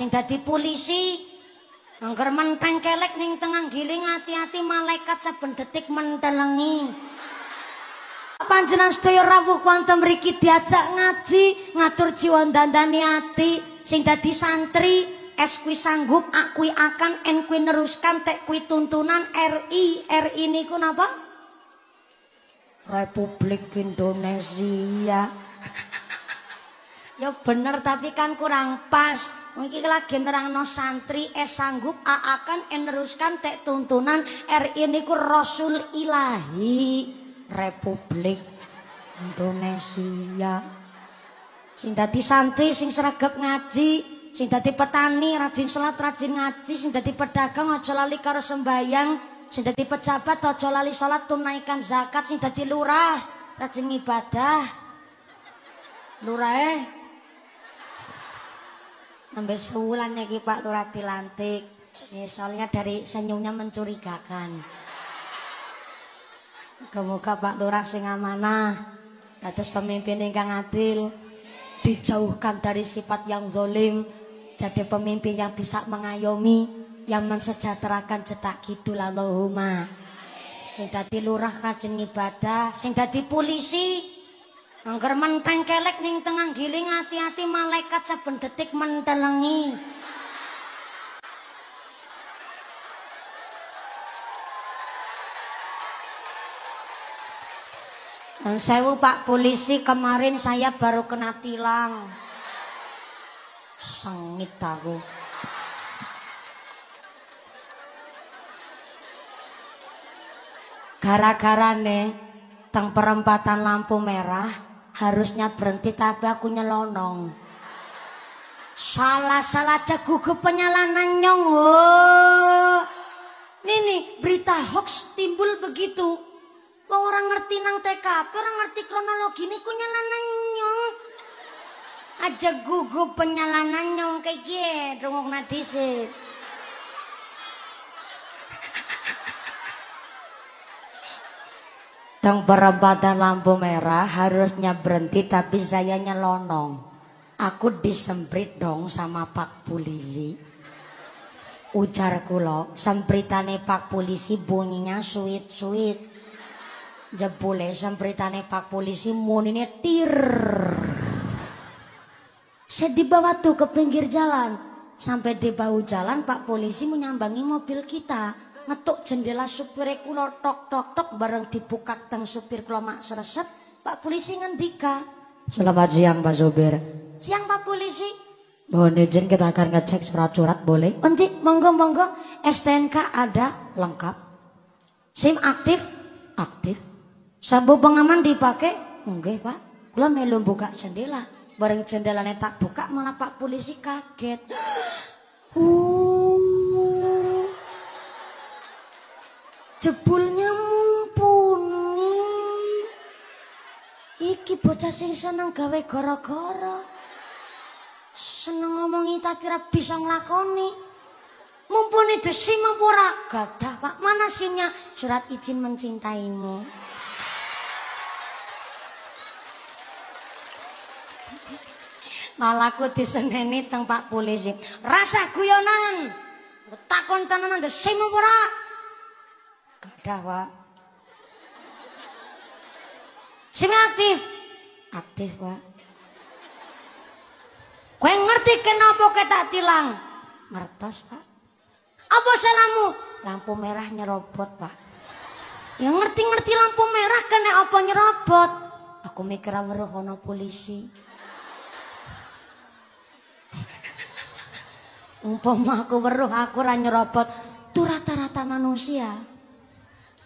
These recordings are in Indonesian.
sing dadi polisi. Angger menteng kelek ning tengah giling hati-hati malaikat saben detik mentelengi. Panjenengan sedaya rawuh wonten mriki diajak ngaji, ngatur jiwa dandani ati, sing dadi santri, es kui sanggup, ak kui akan, en kui neruskan, tek kui tuntunan RI, RI niku napa? Republik Indonesia. ya bener tapi kan kurang pas. Iki lagi nerangno santri es sanggup a akan eneruskan tek tuntunan RI niku Rasul Ilahi Republik Indonesia. Sing dadi santri sing sregep ngaji, sing dadi petani rajin salat rajin ngaji, sing dadi pedagang aja lali karo sembayang, sing dadi pejabat aja lali salat tunaikan zakat, sing dadi lurah rajin ibadah. Lurah eh Sampai sebulan iki Pak Lurah dilantik. Ya, soalnya dari senyumnya mencurigakan. Semoga Pak Lurah sing amanah. Atas pemimpin ingkang adil. Dijauhkan dari sifat yang zolim. Jadi pemimpin yang bisa mengayomi. Yang mensejahterakan cetak kidul Allahumma. Sing dadi lurah rajin ibadah. Sing dadi polisi. Angger menteng kelek ning tengah giling hati-hati malaikat saben detik mentelengi. Dan sewu Pak polisi kemarin saya baru kena tilang. Sengit aku. Gara-gara nih, teng perempatan lampu merah, harusnya berhenti tapi aku nyelonong. Salah-salah aja gugup penyalanan nyong. Oh. Nih nih, berita hoax timbul begitu. Wong orang ngerti nang TKP, orang ngerti kronologi ini ku nyalanan nyong. Aja gugup penyalanan nyong kayak gitu, rungok nadisit. Teng perempatan lampu merah harusnya berhenti tapi saya nyelonong. Aku disemprit dong sama Pak Polisi. Ujar kulo, sempritane Pak Polisi bunyinya sweet-sweet. Jebule sempritane Pak Polisi munine tir. Saya dibawa tuh ke pinggir jalan. Sampai di bahu jalan Pak Polisi menyambangi mobil kita ngetuk jendela supir kula tok tok tok bareng dibuka teng supir kula mak sereset Pak polisi ngendika Selamat siang Pak Supir siang Pak polisi. Mohon izin kita akan ngecek surat-surat boleh? Nanti monggo monggo. STNK ada lengkap. SIM aktif? Aktif. Sabu pengaman dipakai enggak Pak. Kula melu buka jendela. Bareng jendelanya tak buka malah Pak polisi kaget Jebulnya mumpuni. Iki bocah sing seneng gawe gara-gara. Seneng ngomongi tapi ra bisa nglakoni. Mumpuni desi mampu ora gadah, Pak. Mana simnya? Surat izin mencintaimu. Malaku diseneni teng Pak polisi. Rasa guyonan. Takon tenanan desi ora? Gadah, Pak. Sing aktif. Aktif, Pak. Kowe ngerti kenapa kita tilang? Ngertos, Pak. Apa salahmu? Lampu merah nyerobot, Pak. Ya ngerti-ngerti lampu merah kena apa nyerobot? Aku mikir weruh ana polisi. Umpama aku weruh aku ra nyerobot, tuh rata-rata manusia.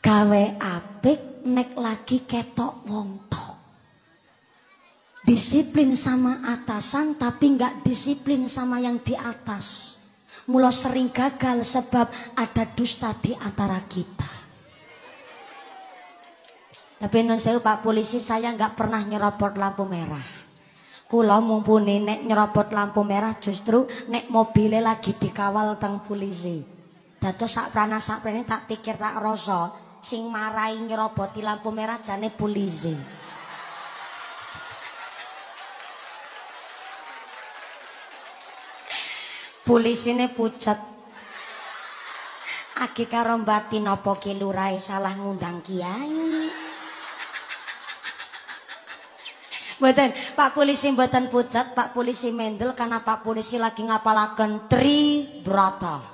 Gawe apik nek lagi ketok wong tok. Disiplin sama atasan tapi nggak disiplin sama yang di atas. Mula sering gagal sebab ada dusta di antara kita. Tapi non saya Pak Polisi saya nggak pernah nyerobot lampu merah. Kula mumpuni nek nyerobot lampu merah justru nek mobilnya lagi dikawal teng polisi. Dados sak prana sak prene tak pikir tak rasa sing marai nyeroboti lampu merah jane polisi. Polisine pucet. Aki karo batin apa ki lurahe salah ngundang kiai. Mboten, Pak polisi mboten pucat, Pak polisi mendel karena Pak polisi lagi ngapalaken Tri Brata.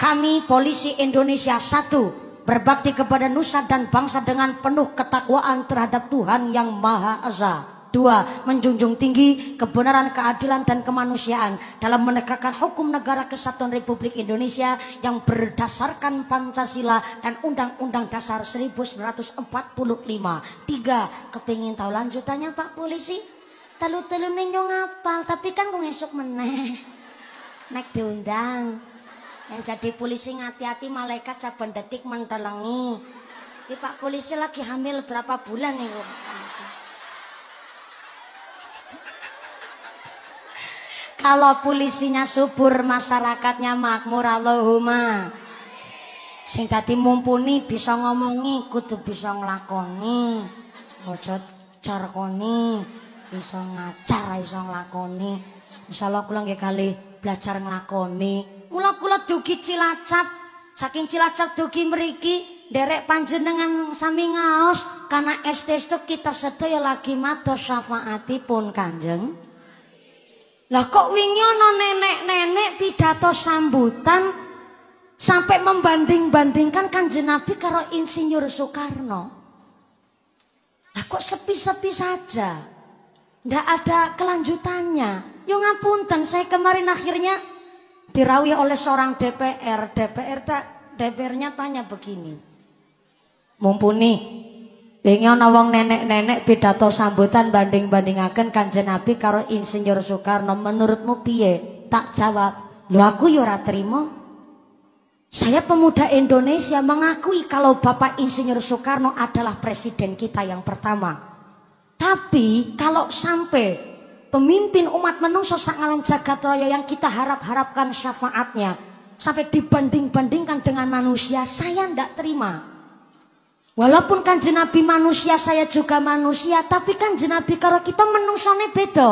Kami polisi Indonesia satu berbakti kepada nusa dan bangsa dengan penuh ketakwaan terhadap Tuhan yang Maha Esa. Dua, menjunjung tinggi kebenaran, keadilan, dan kemanusiaan dalam menegakkan hukum negara kesatuan Republik Indonesia yang berdasarkan Pancasila dan Undang-Undang Dasar 1945. Tiga, kepingin tahu lanjutannya Pak Polisi? Telu-telu ninyo ngapal, tapi kan gue ngesuk meneh. Nek diundang. Yang jadi polisi ngati-hati malaikat saben detik mentelengi. Ini Pak Polisi lagi hamil berapa bulan nih? Kalau polisinya subur, masyarakatnya makmur Allahumma. Sing tadi mumpuni bisa ngomongi, kudu bisa nglakoni. Aja carkoni, bisa ngacar, bisa nglakoni. Insyaallah kula nggih kali belajar nglakoni. Mula kula dugi Cilacap, saking Cilacap dugi mriki derek panjenengan sami ngaos karena estes kita sedaya lagi matur syafaatipun Kanjeng. Lah kok wingi ana nenek-nenek pidato sambutan sampai membanding-bandingkan Kanjeng Nabi karo Insinyur Soekarno. Lah kok sepi-sepi saja? Ndak ada kelanjutannya. Yo ngapunten, saya kemarin akhirnya dirawih oleh seorang DPR. DPR tak DPR-nya tanya begini. Mumpuni Wingi ana wong nenek-nenek pidato sambutan banding-bandingaken Kanjeng Nabi karo Insinyur Soekarno. Menurutmu piye? Tak jawab. Lho aku yo ora trimo. Saya pemuda Indonesia mengakui kalau Bapak Insinyur Soekarno adalah presiden kita yang pertama. Tapi kalau sampai pemimpin umat menungso sak ngalam jagat raya yang kita harap-harapkan syafaatnya sampai dibanding-bandingkan dengan manusia, saya ndak terima. Walaupun kan Nabi manusia, saya juga manusia, tapi kan Nabi kalau kita menusone beda.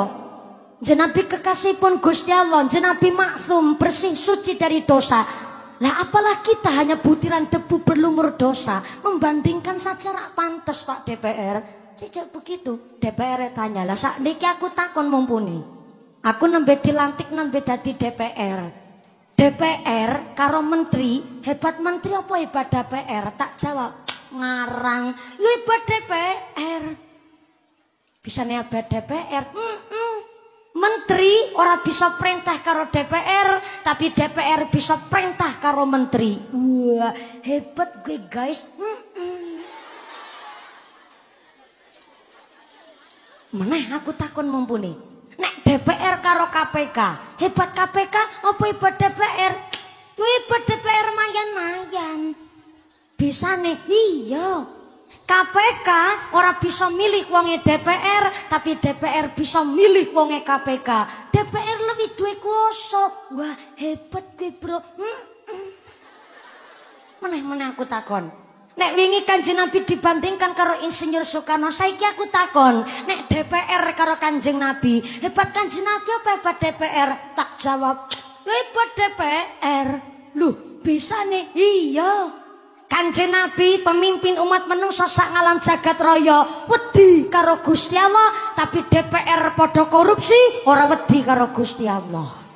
Jenabi kekasih pun Gusti Allah, jenabi maksum, bersih, suci dari dosa. Lah apalah kita hanya butiran debu berlumur dosa, membandingkan saja rak pantas Pak DPR. Sejak begitu, DPR tanya, lah saat niki aku takon mumpuni. Aku nembe dilantik nembe dadi DPR. DPR karo menteri, hebat menteri apa hebat DPR? Tak jawab, ngarang hebat DPR bisa hebat DPR mm -mm. menteri orang bisa perintah karo DPR tapi DPR bisa perintah karo menteri wah hebat gue guys -mm. Meneh aku takut mumpuni nek DPR karo KPK hebat KPK apa hebat DPR hebat DPR mayan-mayan bisa nih, iya. KPK ora bisa milih wonge DPR, tapi DPR bisa milih wonge KPK. DPR lebih duwe kuasa. Wah, hebat gue, Bro. Meneh-meneh aku takon. Nek wingi Kanjeng Nabi dibandingkan karo Insinyur Soekarno, saiki aku takon, nek DPR karo Kanjeng Nabi, hebat Kanjeng Nabi apa hebat DPR? Tak jawab, hebat DPR. Loh, bisa nih? Iya. Kanjeng Nabi pemimpin umat menungso sak ngalam jagat raya wedi karo Gusti Allah tapi DPR padha korupsi ora wedi karo Gusti Allah.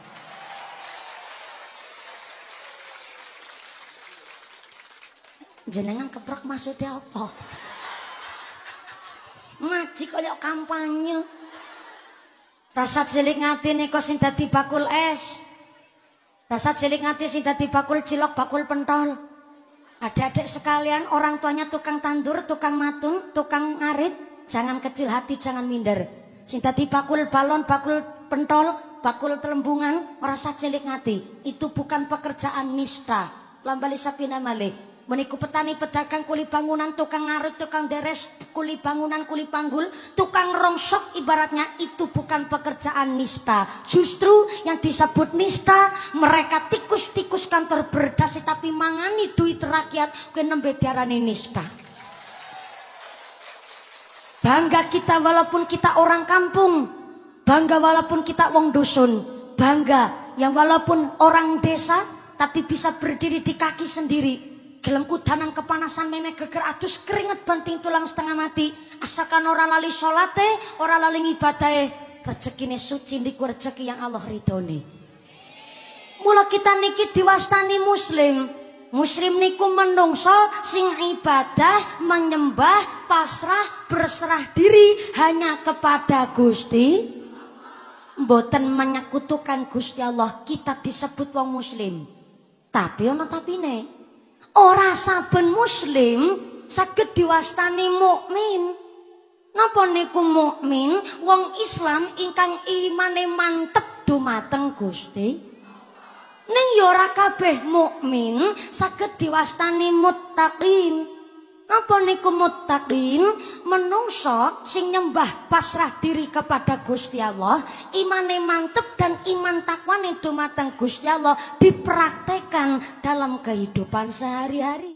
Jenengan keprok maksudnya apa? Ngaji kaya kampanye. Rasa cilik ngati niko sing dadi bakul es. Rasa cilik ngati sing dadi bakul cilok, bakul pentol. Adik-adik sekalian, orang tuanya tukang tandur, tukang matun, tukang ngarit, jangan kecil hati, jangan minder. Sing tadi bakul balon, bakul pentol, bakul telembungan, merasa cilik ngati. Itu bukan pekerjaan nista. Lambali sapina malih. Meniku petani pedagang kuli bangunan, tukang ngarit, tukang deres, kuli bangunan, kuli panggul, tukang rongsok ibaratnya itu bukan pekerjaan nista. Justru yang disebut nista mereka tikus-tikus kantor berdasi tapi mangani duit rakyat kue nembe diarani nista. Bangga kita walaupun kita orang kampung, bangga walaupun kita wong dusun, bangga yang walaupun orang desa tapi bisa berdiri di kaki sendiri. Gelem kudanan kepanasan meme geger atus keringet banting tulang setengah mati. Asalkan orang lali solate, orang lali ngibadahe, rezekine suci niku rezeki yang Allah ridhoni. Mula kita niki diwastani muslim. Muslim niku menungso sing ibadah, menyembah, pasrah, berserah diri hanya kepada Gusti. Mboten menyekutukan Gusti Allah, kita disebut wong muslim. Tapi ana tapine. Ora saben muslim saged diwastani mukmin. Napa niku mukmin? Wong Islam ingkang imane mantep dumateng Gusti. Ning ya ora kabeh mukmin saged diwastani muttaqin. Apa niku muttaqin? Menungso sing nyembah pasrah diri kepada Gusti Allah, imane mantep dan iman takwane dumateng Gusti Allah dipraktekkan dalam kehidupan sehari-hari.